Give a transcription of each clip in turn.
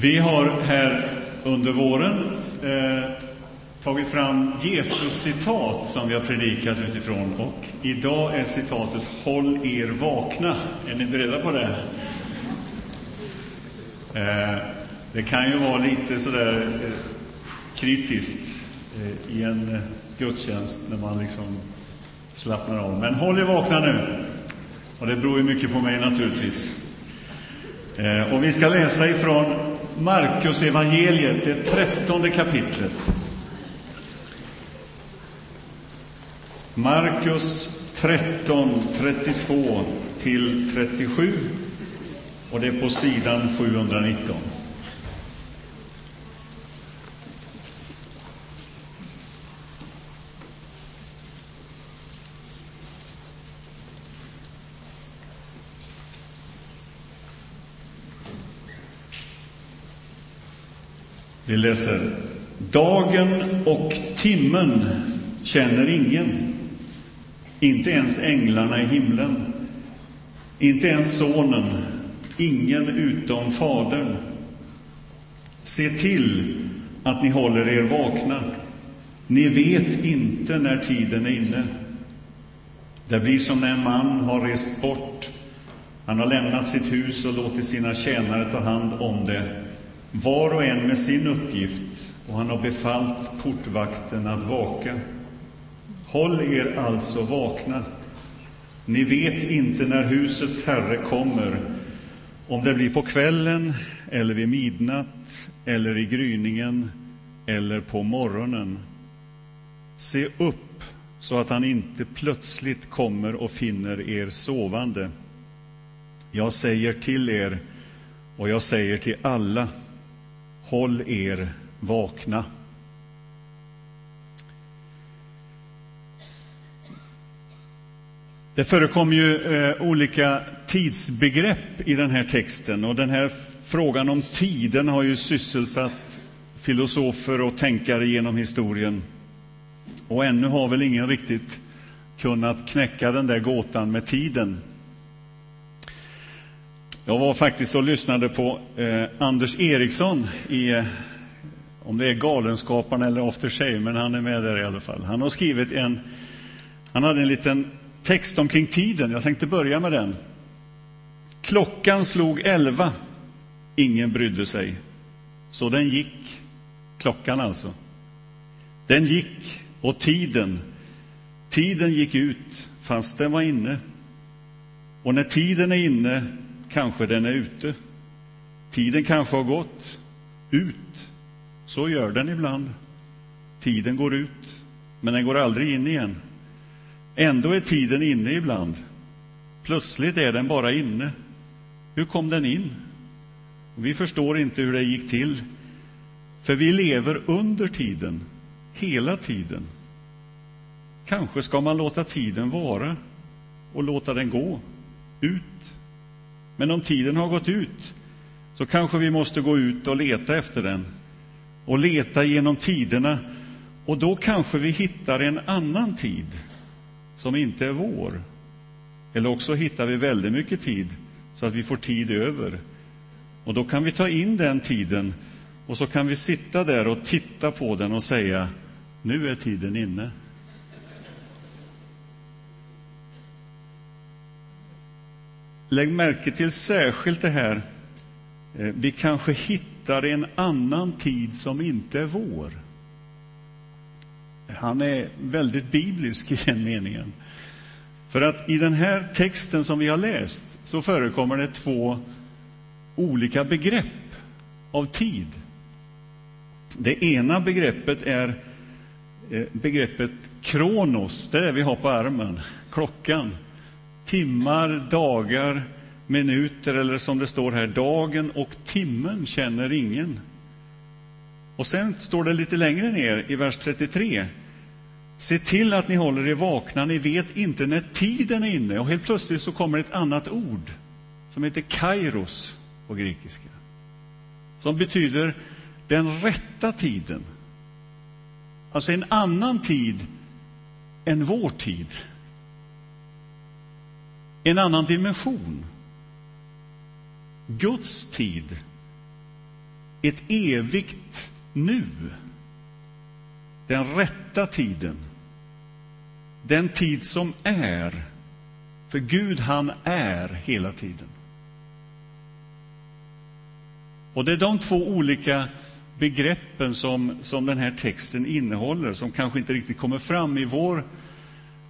Vi har här under våren eh, tagit fram Jesus-citat som vi har predikat utifrån. Och idag är citatet Håll er vakna. Är ni beredda på det? Eh, det kan ju vara lite sådär eh, kritiskt eh, i en eh, gudstjänst när man liksom slappnar av. Men håll er vakna nu. Och det beror ju mycket på mig naturligtvis. Eh, och vi ska läsa ifrån Markus evangeliet, det trettonde kapitlet. Markus 13, 32 till 37. Och det är på sidan 719. Vi läser. Dagen och timmen känner ingen, inte ens änglarna i himlen, inte ens Sonen, ingen utom Fadern. Se till att ni håller er vakna. Ni vet inte när tiden är inne. Det blir som när en man har rest bort. Han har lämnat sitt hus och låtit sina tjänare ta hand om det var och en med sin uppgift, och han har befallt portvakten att vaka. Håll er alltså vakna. Ni vet inte när husets herre kommer, om det blir på kvällen eller vid midnatt eller i gryningen eller på morgonen. Se upp så att han inte plötsligt kommer och finner er sovande. Jag säger till er, och jag säger till alla, Håll er vakna. Det förekommer ju eh, olika tidsbegrepp i den här texten och den här frågan om tiden har ju sysselsatt filosofer och tänkare genom historien. Och ännu har väl ingen riktigt kunnat knäcka den där gåtan med tiden. Jag var faktiskt och lyssnade på eh, Anders Eriksson i, eh, om det är Galenskaparna eller After Shave, men han är med där i alla fall. Han har skrivit en, han hade en liten text omkring tiden. Jag tänkte börja med den. Klockan slog elva. Ingen brydde sig. Så den gick. Klockan alltså. Den gick och tiden, tiden gick ut fast den var inne. Och när tiden är inne Kanske den är ute. Tiden kanske har gått ut. Så gör den ibland. Tiden går ut, men den går aldrig in igen. Ändå är tiden inne ibland. Plötsligt är den bara inne. Hur kom den in? Vi förstår inte hur det gick till, för vi lever under tiden, hela tiden. Kanske ska man låta tiden vara och låta den gå ut men om tiden har gått ut så kanske vi måste gå ut och leta efter den och leta genom tiderna. Och då kanske vi hittar en annan tid som inte är vår. Eller också hittar vi väldigt mycket tid så att vi får tid över. Och då kan vi ta in den tiden och så kan vi sitta där och titta på den och säga nu är tiden inne. Lägg märke till särskilt det här, eh, vi kanske hittar en annan tid som inte är vår. Han är väldigt biblisk i den meningen. För att i den här texten som vi har läst så förekommer det två olika begrepp av tid. Det ena begreppet är eh, begreppet kronos, det är det vi har på armen, klockan timmar, dagar, minuter eller som det står här, dagen och timmen känner ingen. Och sen står det lite längre ner i vers 33. Se till att ni håller er vakna, ni vet inte när tiden är inne. Och helt plötsligt så kommer ett annat ord som heter kairos på grekiska. Som betyder den rätta tiden. Alltså en annan tid än vår tid en annan dimension. Guds tid. ett evigt nu. Den rätta tiden. Den tid som är. För Gud, han är hela tiden. Och det är de två olika begreppen som, som den här texten innehåller, som kanske inte riktigt kommer fram i vår,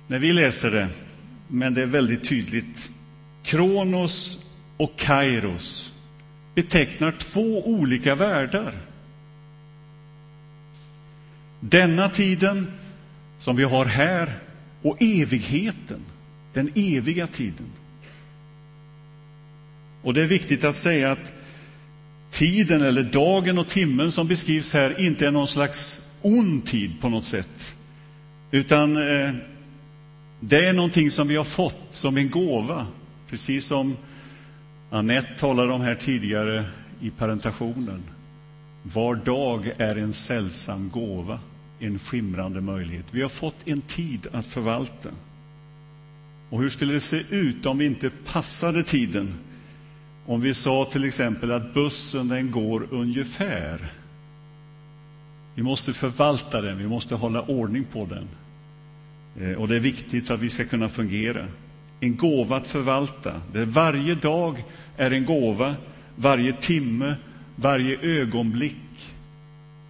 när vi läser det, men det är väldigt tydligt. Kronos och Kairos betecknar två olika världar. Denna tiden som vi har här och evigheten, den eviga tiden. Och det är viktigt att säga att tiden eller dagen och timmen som beskrivs här inte är någon slags ond tid på något sätt, utan eh, det är någonting som vi har fått som en gåva, precis som Annette talade om här tidigare i presentationen. Var dag är en sällsam gåva, en skimrande möjlighet. Vi har fått en tid att förvalta. Och hur skulle det se ut om vi inte passade tiden? Om vi sa till exempel att bussen den går ungefär. Vi måste förvalta den, vi måste hålla ordning på den. Eh, och det är viktigt för att vi ska kunna fungera. En gåva att förvalta, där varje dag är en gåva, varje timme, varje ögonblick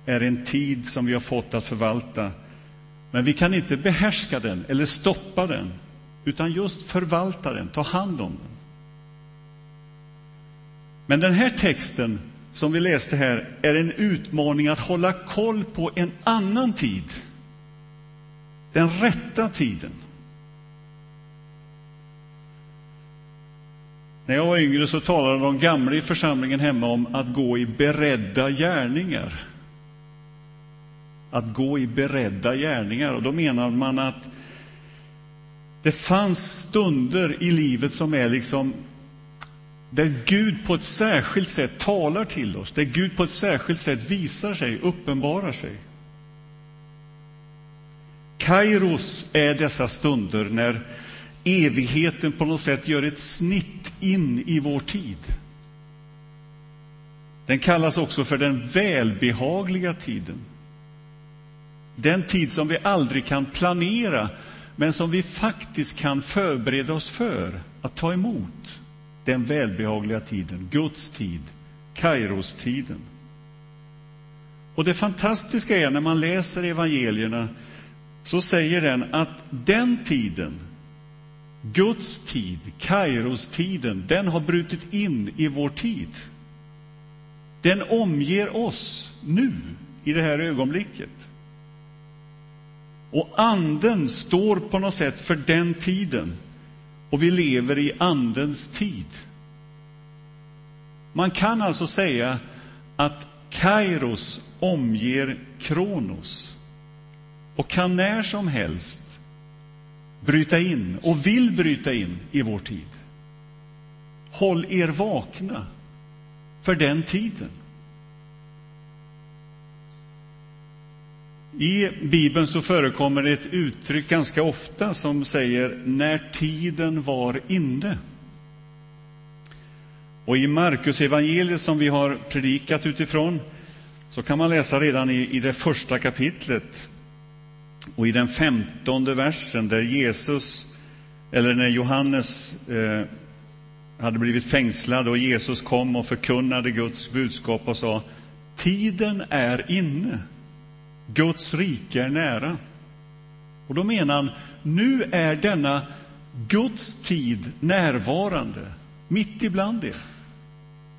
är en tid som vi har fått att förvalta. Men vi kan inte behärska den eller stoppa den, utan just förvalta den, ta hand om den. Men den här texten som vi läste här är en utmaning att hålla koll på en annan tid. Den rätta tiden. När jag var yngre så talade de gamla i församlingen hemma om att gå i beredda gärningar. Att gå i beredda gärningar. Och då menar man att det fanns stunder i livet som är liksom där Gud på ett särskilt sätt talar till oss, där Gud på ett särskilt sätt visar sig, uppenbarar sig. Kairos är dessa stunder när evigheten på något sätt gör ett snitt in i vår tid. Den kallas också för den välbehagliga tiden. Den tid som vi aldrig kan planera, men som vi faktiskt kan förbereda oss för att ta emot. Den välbehagliga tiden, Guds tid, Kairos-tiden. Och det fantastiska är när man läser evangelierna så säger den att den tiden, Guds tid, Kairos-tiden, den har brutit in i vår tid. Den omger oss nu, i det här ögonblicket. Och Anden står på något sätt för den tiden, och vi lever i Andens tid. Man kan alltså säga att Kairos omger Kronos och kan när som helst bryta in och vill bryta in i vår tid. Håll er vakna för den tiden. I Bibeln så förekommer det ett uttryck ganska ofta som säger när tiden var inne. Och i Markus evangeliet som vi har predikat utifrån så kan man läsa redan i, i det första kapitlet och i den femtonde versen där Jesus, eller när Johannes eh, hade blivit fängslad och Jesus kom och förkunnade Guds budskap och sa Tiden är inne, Guds rike är nära. Och då menar han, nu är denna Guds tid närvarande, mitt ibland er.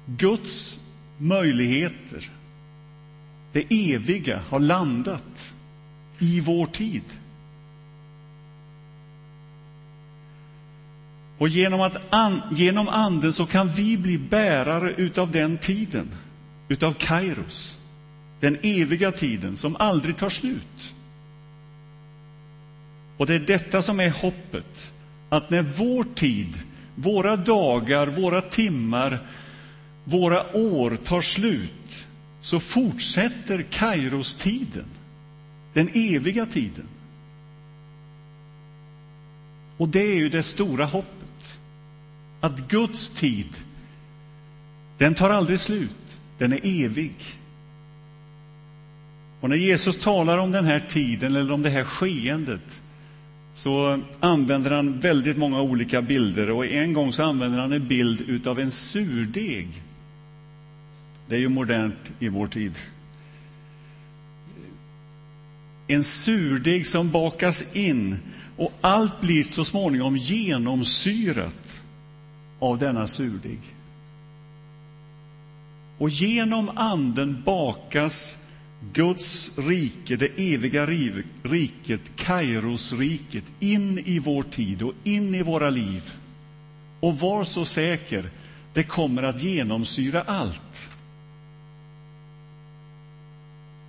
Guds möjligheter, det eviga, har landat i vår tid. Och genom, att an, genom Anden så kan vi bli bärare utav den tiden, utav Kairos, den eviga tiden som aldrig tar slut. Och det är detta som är hoppet, att när vår tid, våra dagar, våra timmar, våra år tar slut, så fortsätter Kairos-tiden den eviga tiden. Och det är ju det stora hoppet. Att Guds tid, den tar aldrig slut. den är evig. Och när Jesus talar om den här tiden eller om det här skeendet så använder han väldigt många olika bilder och en gång så använder han en bild utav en surdeg. Det är ju modernt i vår tid. En surdeg som bakas in och allt blir så småningom genomsyrat av denna surdeg. Och genom Anden bakas Guds rike, det eviga riket, Kairosriket, in i vår tid och in i våra liv. Och var så säker, det kommer att genomsyra allt.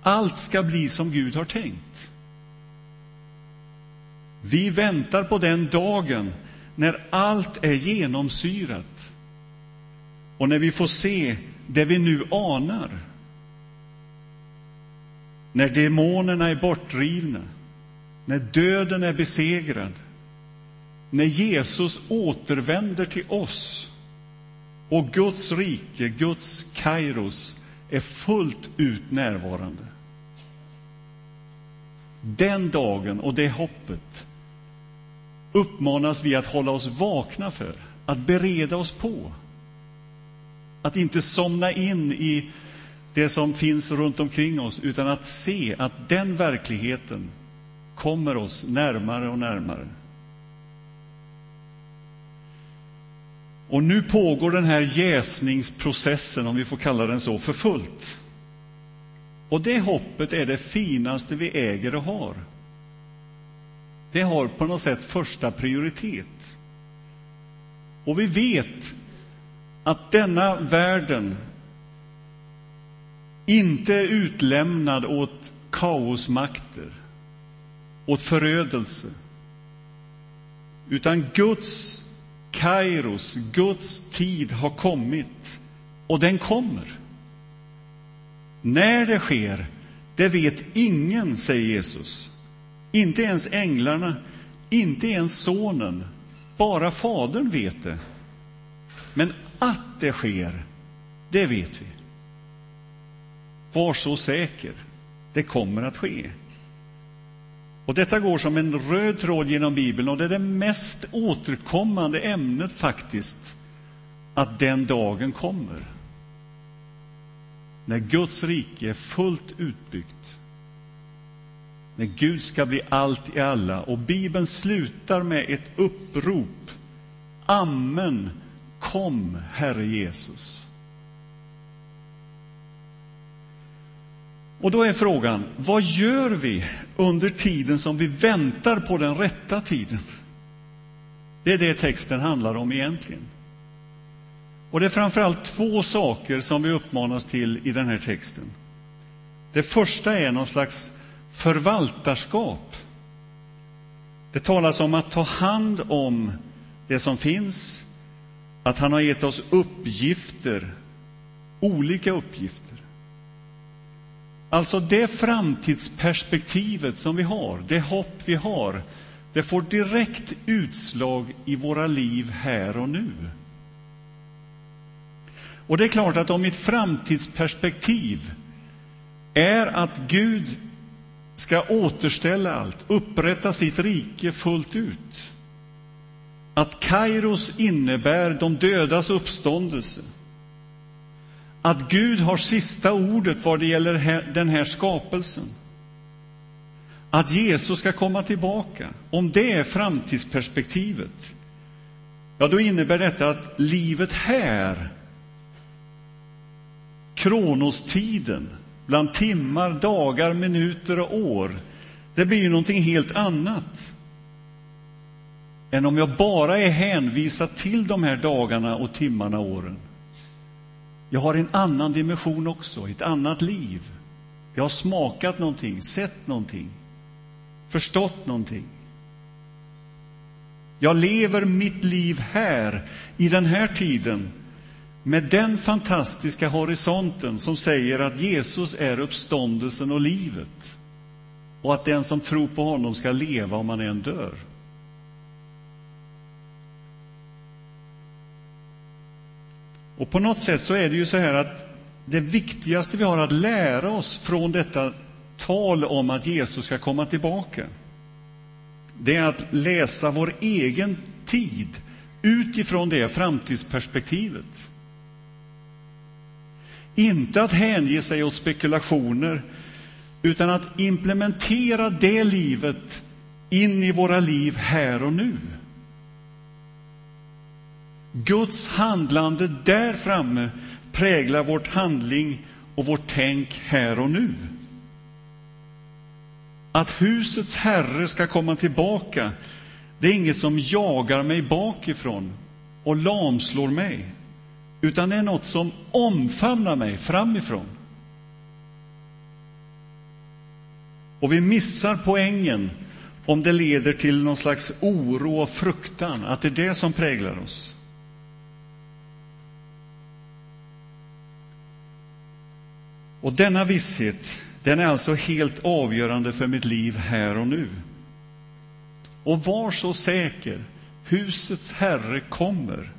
Allt ska bli som Gud har tänkt. Vi väntar på den dagen när allt är genomsyrat och när vi får se det vi nu anar. När demonerna är bortdrivna, när döden är besegrad, när Jesus återvänder till oss och Guds rike, Guds kairos, är fullt ut närvarande. Den dagen och det hoppet uppmanas vi att hålla oss vakna för, att bereda oss på. Att inte somna in i det som finns runt omkring oss, utan att se att den verkligheten kommer oss närmare och närmare. Och nu pågår den här jäsningsprocessen, om vi får kalla den så, för fullt. Och det hoppet är det finaste vi äger och har. Det har på något sätt första prioritet. Och vi vet att denna världen inte är utlämnad åt kaosmakter, åt förödelse, utan Guds Kairos, Guds tid har kommit och den kommer. När det sker, det vet ingen, säger Jesus. Inte ens änglarna, inte ens sonen, bara Fadern vet det. Men att det sker, det vet vi. Var så säker, det kommer att ske. Och Detta går som en röd tråd genom Bibeln och det är det mest återkommande ämnet faktiskt, att den dagen kommer. När Guds rike är fullt utbyggt. När Gud ska bli allt i alla. Och Bibeln slutar med ett upprop. Amen, kom, Herre Jesus. Och då är frågan, vad gör vi under tiden som vi väntar på den rätta tiden? Det är det texten handlar om egentligen. Och det är framförallt två saker som vi uppmanas till i den här texten. Det första är någon slags förvaltarskap. Det talas om att ta hand om det som finns, att han har gett oss uppgifter, olika uppgifter. Alltså det framtidsperspektivet som vi har, det hopp vi har, det får direkt utslag i våra liv här och nu. Och det är klart att om mitt framtidsperspektiv är att Gud ska återställa allt, upprätta sitt rike fullt ut. Att Kairos innebär de dödas uppståndelse. Att Gud har sista ordet vad det gäller den här skapelsen. Att Jesus ska komma tillbaka. Om det är framtidsperspektivet, ja, då innebär detta att livet här, kronostiden, bland timmar, dagar, minuter och år, det blir ju någonting helt annat än om jag bara är hänvisad till de här dagarna och timmarna och åren. Jag har en annan dimension också, ett annat liv. Jag har smakat någonting, sett någonting, förstått någonting. Jag lever mitt liv här, i den här tiden, med den fantastiska horisonten som säger att Jesus är uppståndelsen och livet och att den som tror på honom ska leva om han än dör. Och på något sätt så är det ju så här att det viktigaste vi har att lära oss från detta tal om att Jesus ska komma tillbaka, det är att läsa vår egen tid utifrån det framtidsperspektivet. Inte att hänge sig åt spekulationer, utan att implementera det livet in i våra liv här och nu. Guds handlande där framme präglar vårt handling och vårt tänk här och nu. Att husets herre ska komma tillbaka, det är inget som jagar mig bakifrån och lamslår mig, utan det är något som omfamnar mig framifrån. Och vi missar poängen om det leder till någon slags oro och fruktan, att det är det som präglar oss. Och denna visshet, den är alltså helt avgörande för mitt liv här och nu. Och var så säker, husets herre kommer,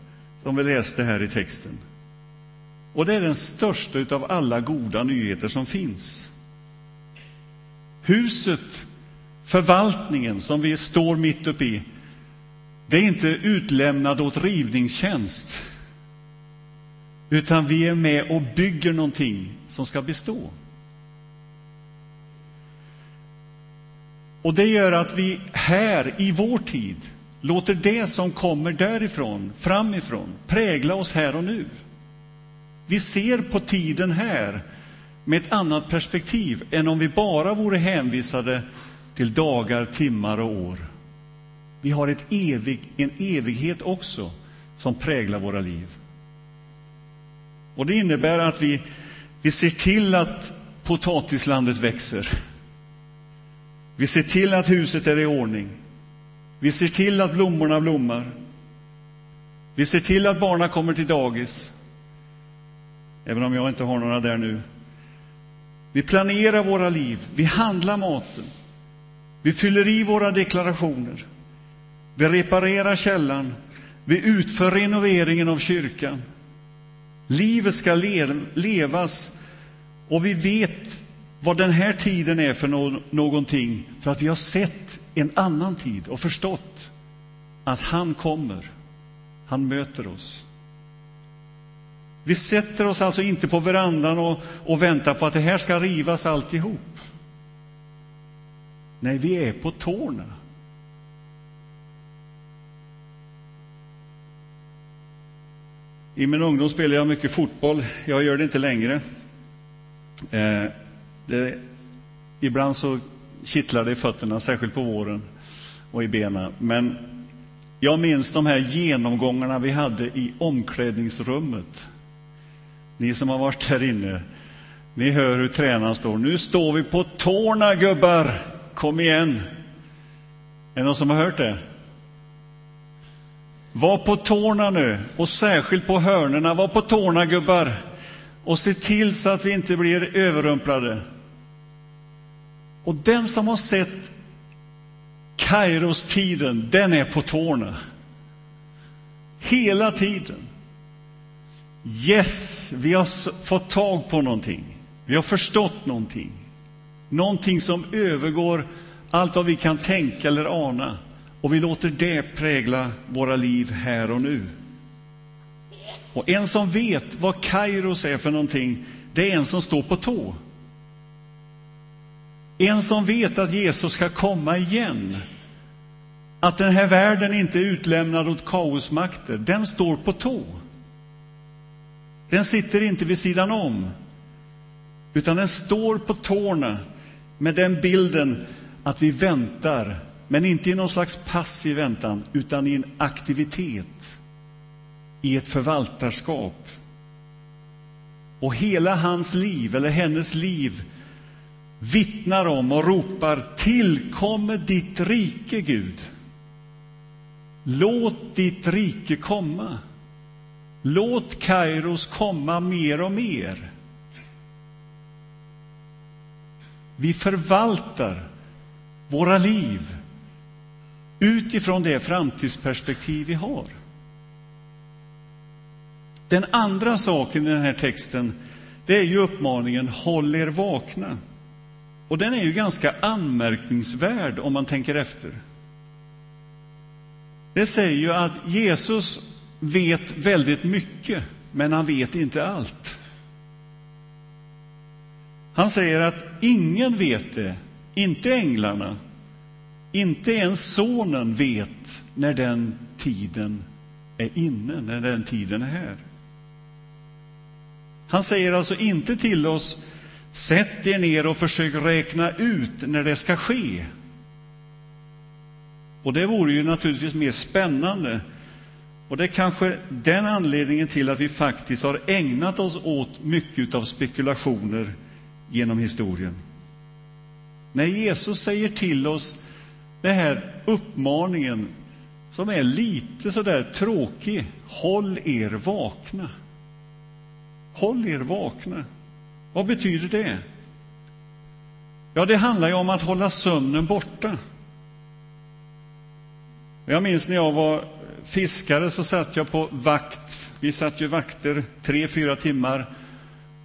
som vi läste här i texten. Och det är den största av alla goda nyheter som finns. Huset, förvaltningen som vi står mitt uppe i, det är inte utlämnad åt rivningstjänst, utan vi är med och bygger någonting som ska bestå. Och det gör att vi här i vår tid låter det som kommer därifrån, framifrån, prägla oss här och nu. Vi ser på tiden här med ett annat perspektiv än om vi bara vore hänvisade till dagar, timmar och år. Vi har ett evig, en evighet också som präglar våra liv. Och Det innebär att vi, vi ser till att potatislandet växer. Vi ser till att huset är i ordning. Vi ser till att blommorna blommar. Vi ser till att barnen kommer till dagis, även om jag inte har några där nu. Vi planerar våra liv, vi handlar maten, vi fyller i våra deklarationer, vi reparerar källan, vi utför renoveringen av kyrkan. Livet ska levas. Och vi vet vad den här tiden är för någonting. För att vi har sett en annan tid och förstått att han kommer. Han möter oss. Vi sätter oss alltså inte på verandan och, och väntar på att det här ska rivas alltihop. Nej, vi är på tårna. I min ungdom spelade jag mycket fotboll. Jag gör det inte längre. Eh, det, ibland så kittlar det i fötterna, särskilt på våren och i benen. Men jag minns de här genomgångarna vi hade i omklädningsrummet. Ni som har varit där inne, ni hör hur tränaren står. Nu står vi på tårna, gubbar! Kom igen! Är det någon som har hört det? Var på tårna nu, och särskilt på hörnerna. Var på tårna, gubbar, och se till så att vi inte blir överrumplade. Och den som har sett Kairos-tiden, den är på tårna. Hela tiden. Yes, vi har fått tag på någonting. Vi har förstått någonting. Någonting som övergår allt vad vi kan tänka eller ana. Och vi låter det prägla våra liv här och nu. Och en som vet vad Kairos är för någonting, det är en som står på tå. En som vet att Jesus ska komma igen. Att den här världen inte är utlämnad åt kaosmakter, den står på tå. Den sitter inte vid sidan om, utan den står på tårna med den bilden att vi väntar men inte i någon slags passiv väntan, utan i en aktivitet, i ett förvaltarskap. Och hela hans liv, eller hennes liv, vittnar om och ropar Tillkommer ditt rike, Gud. Låt ditt rike komma. Låt Kairos komma mer och mer. Vi förvaltar våra liv utifrån det framtidsperspektiv vi har. Den andra saken i den här texten det är ju uppmaningen håll er vakna. Och den är ju ganska anmärkningsvärd om man tänker efter. Det säger ju att Jesus vet väldigt mycket, men han vet inte allt. Han säger att ingen vet det, inte änglarna, inte ens sonen vet när den tiden är inne, när den tiden är här. Han säger alltså inte till oss, sätt er ner och försök räkna ut när det ska ske. Och det vore ju naturligtvis mer spännande. Och det är kanske den anledningen till att vi faktiskt har ägnat oss åt mycket av spekulationer genom historien. När Jesus säger till oss den här uppmaningen som är lite sådär tråkig, håll er vakna. Håll er vakna. Vad betyder det? Ja, det handlar ju om att hålla sömnen borta. Jag minns när jag var fiskare så satt jag på vakt. Vi satt ju vakter tre, fyra timmar.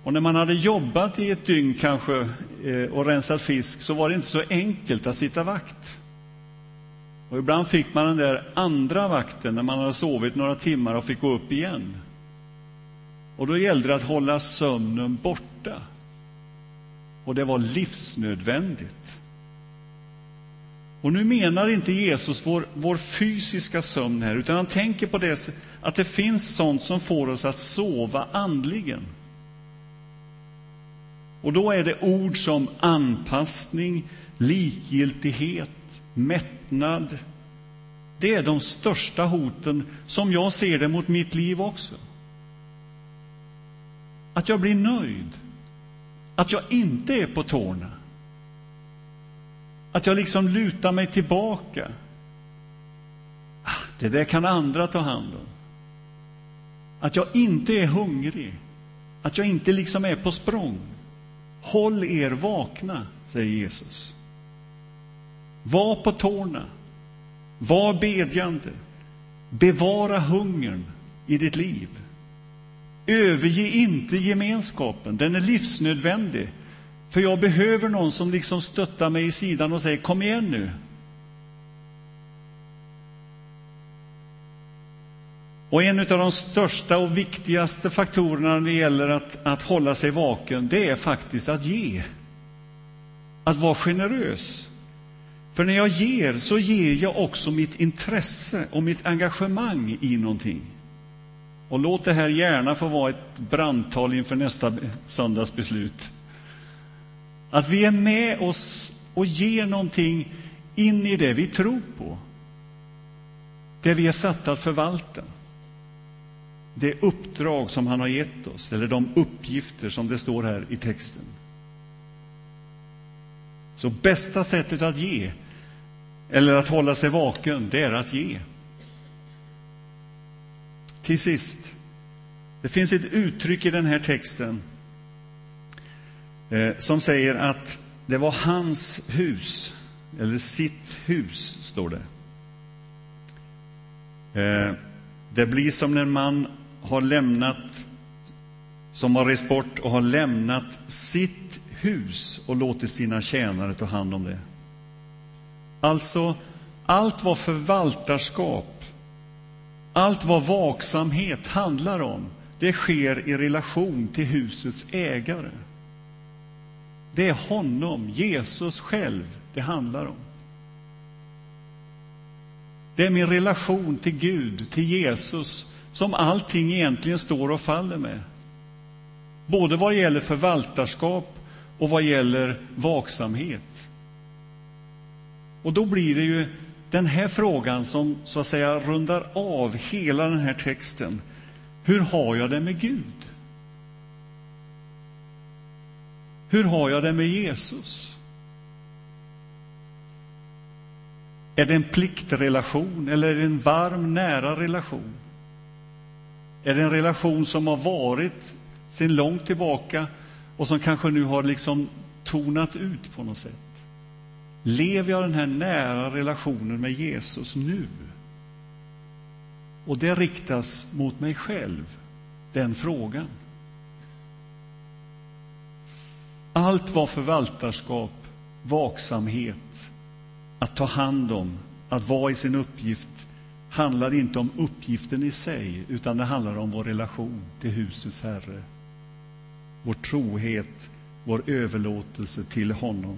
Och när man hade jobbat i ett dygn kanske eh, och rensat fisk så var det inte så enkelt att sitta vakt. Och ibland fick man den där andra vakten när man hade sovit några timmar och fick gå upp igen. Och då gällde det att hålla sömnen borta. Och det var livsnödvändigt. Och nu menar inte Jesus vår, vår fysiska sömn här, utan han tänker på det att det finns sånt som får oss att sova andligen. Och då är det ord som anpassning, likgiltighet, mättnad. Det är de största hoten, som jag ser det, mot mitt liv också. Att jag blir nöjd. Att jag inte är på tårna. Att jag liksom lutar mig tillbaka. Ah, det där kan andra ta hand om. Att jag inte är hungrig. Att jag inte liksom är på språng. Håll er vakna, säger Jesus. Var på tårna. Var bedjande. Bevara hungern i ditt liv. Överge inte gemenskapen, den är livsnödvändig. För jag behöver någon som liksom stöttar mig i sidan och säger kom igen nu. Och en av de största och viktigaste faktorerna när det gäller att, att hålla sig vaken, det är faktiskt att ge. Att vara generös. För när jag ger så ger jag också mitt intresse och mitt engagemang i någonting. Och låt det här gärna få vara ett brandtal inför nästa söndags beslut. Att vi är med oss och ger någonting in i det vi tror på. Det vi är satta att förvalta. Det uppdrag som han har gett oss, eller de uppgifter som det står här i texten. Så bästa sättet att ge, eller att hålla sig vaken, det är att ge. Till sist, det finns ett uttryck i den här texten eh, som säger att det var hans hus, eller sitt hus, står det. Eh, det blir som när en man har lämnat, som har rest bort och har lämnat sitt hus och låtit sina tjänare ta hand om det. Alltså, allt var förvaltarskap, allt vad vaksamhet handlar om, det sker i relation till husets ägare. Det är honom, Jesus själv, det handlar om. Det är min relation till Gud, till Jesus, som allting egentligen står och faller med. Både vad gäller förvaltarskap och vad gäller vaksamhet. Och då blir det ju den här frågan som så att säga rundar av hela den här texten. Hur har jag det med Gud? Hur har jag det med Jesus? Är det en pliktrelation eller är det en varm, nära relation? Är det en relation som har varit sedan långt tillbaka och som kanske nu har liksom tonat ut på något sätt? Lever jag den här nära relationen med Jesus nu? Och det riktas mot mig själv, den frågan. Allt var förvaltarskap, vaksamhet, att ta hand om, att vara i sin uppgift handlar inte om uppgiften i sig, utan det handlar om vår relation till husets Herre. Vår trohet, vår överlåtelse till honom.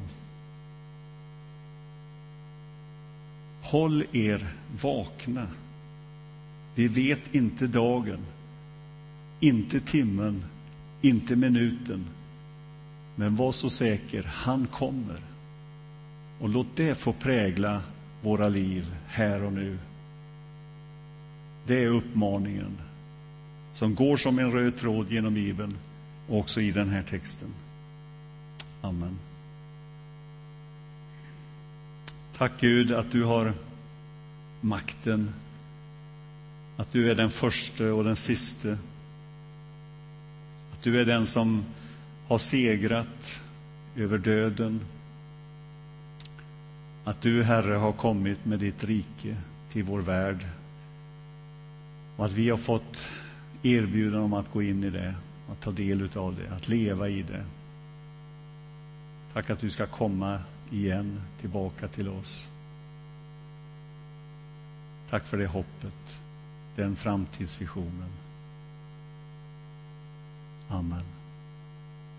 Håll er vakna. Vi vet inte dagen, inte timmen, inte minuten. Men var så säker, han kommer. Och låt det få prägla våra liv här och nu. Det är uppmaningen som går som en röd tråd genom Bibeln och också i den här texten. Amen. Tack Gud att du har makten, att du är den första och den siste. Att du är den som har segrat över döden. Att du, Herre, har kommit med ditt rike till vår värld och att vi har fått erbjudande om att gå in i det, att ta del av det, att leva i det. Tack att du ska komma igen tillbaka till oss. Tack för det hoppet, den framtidsvisionen. Amen.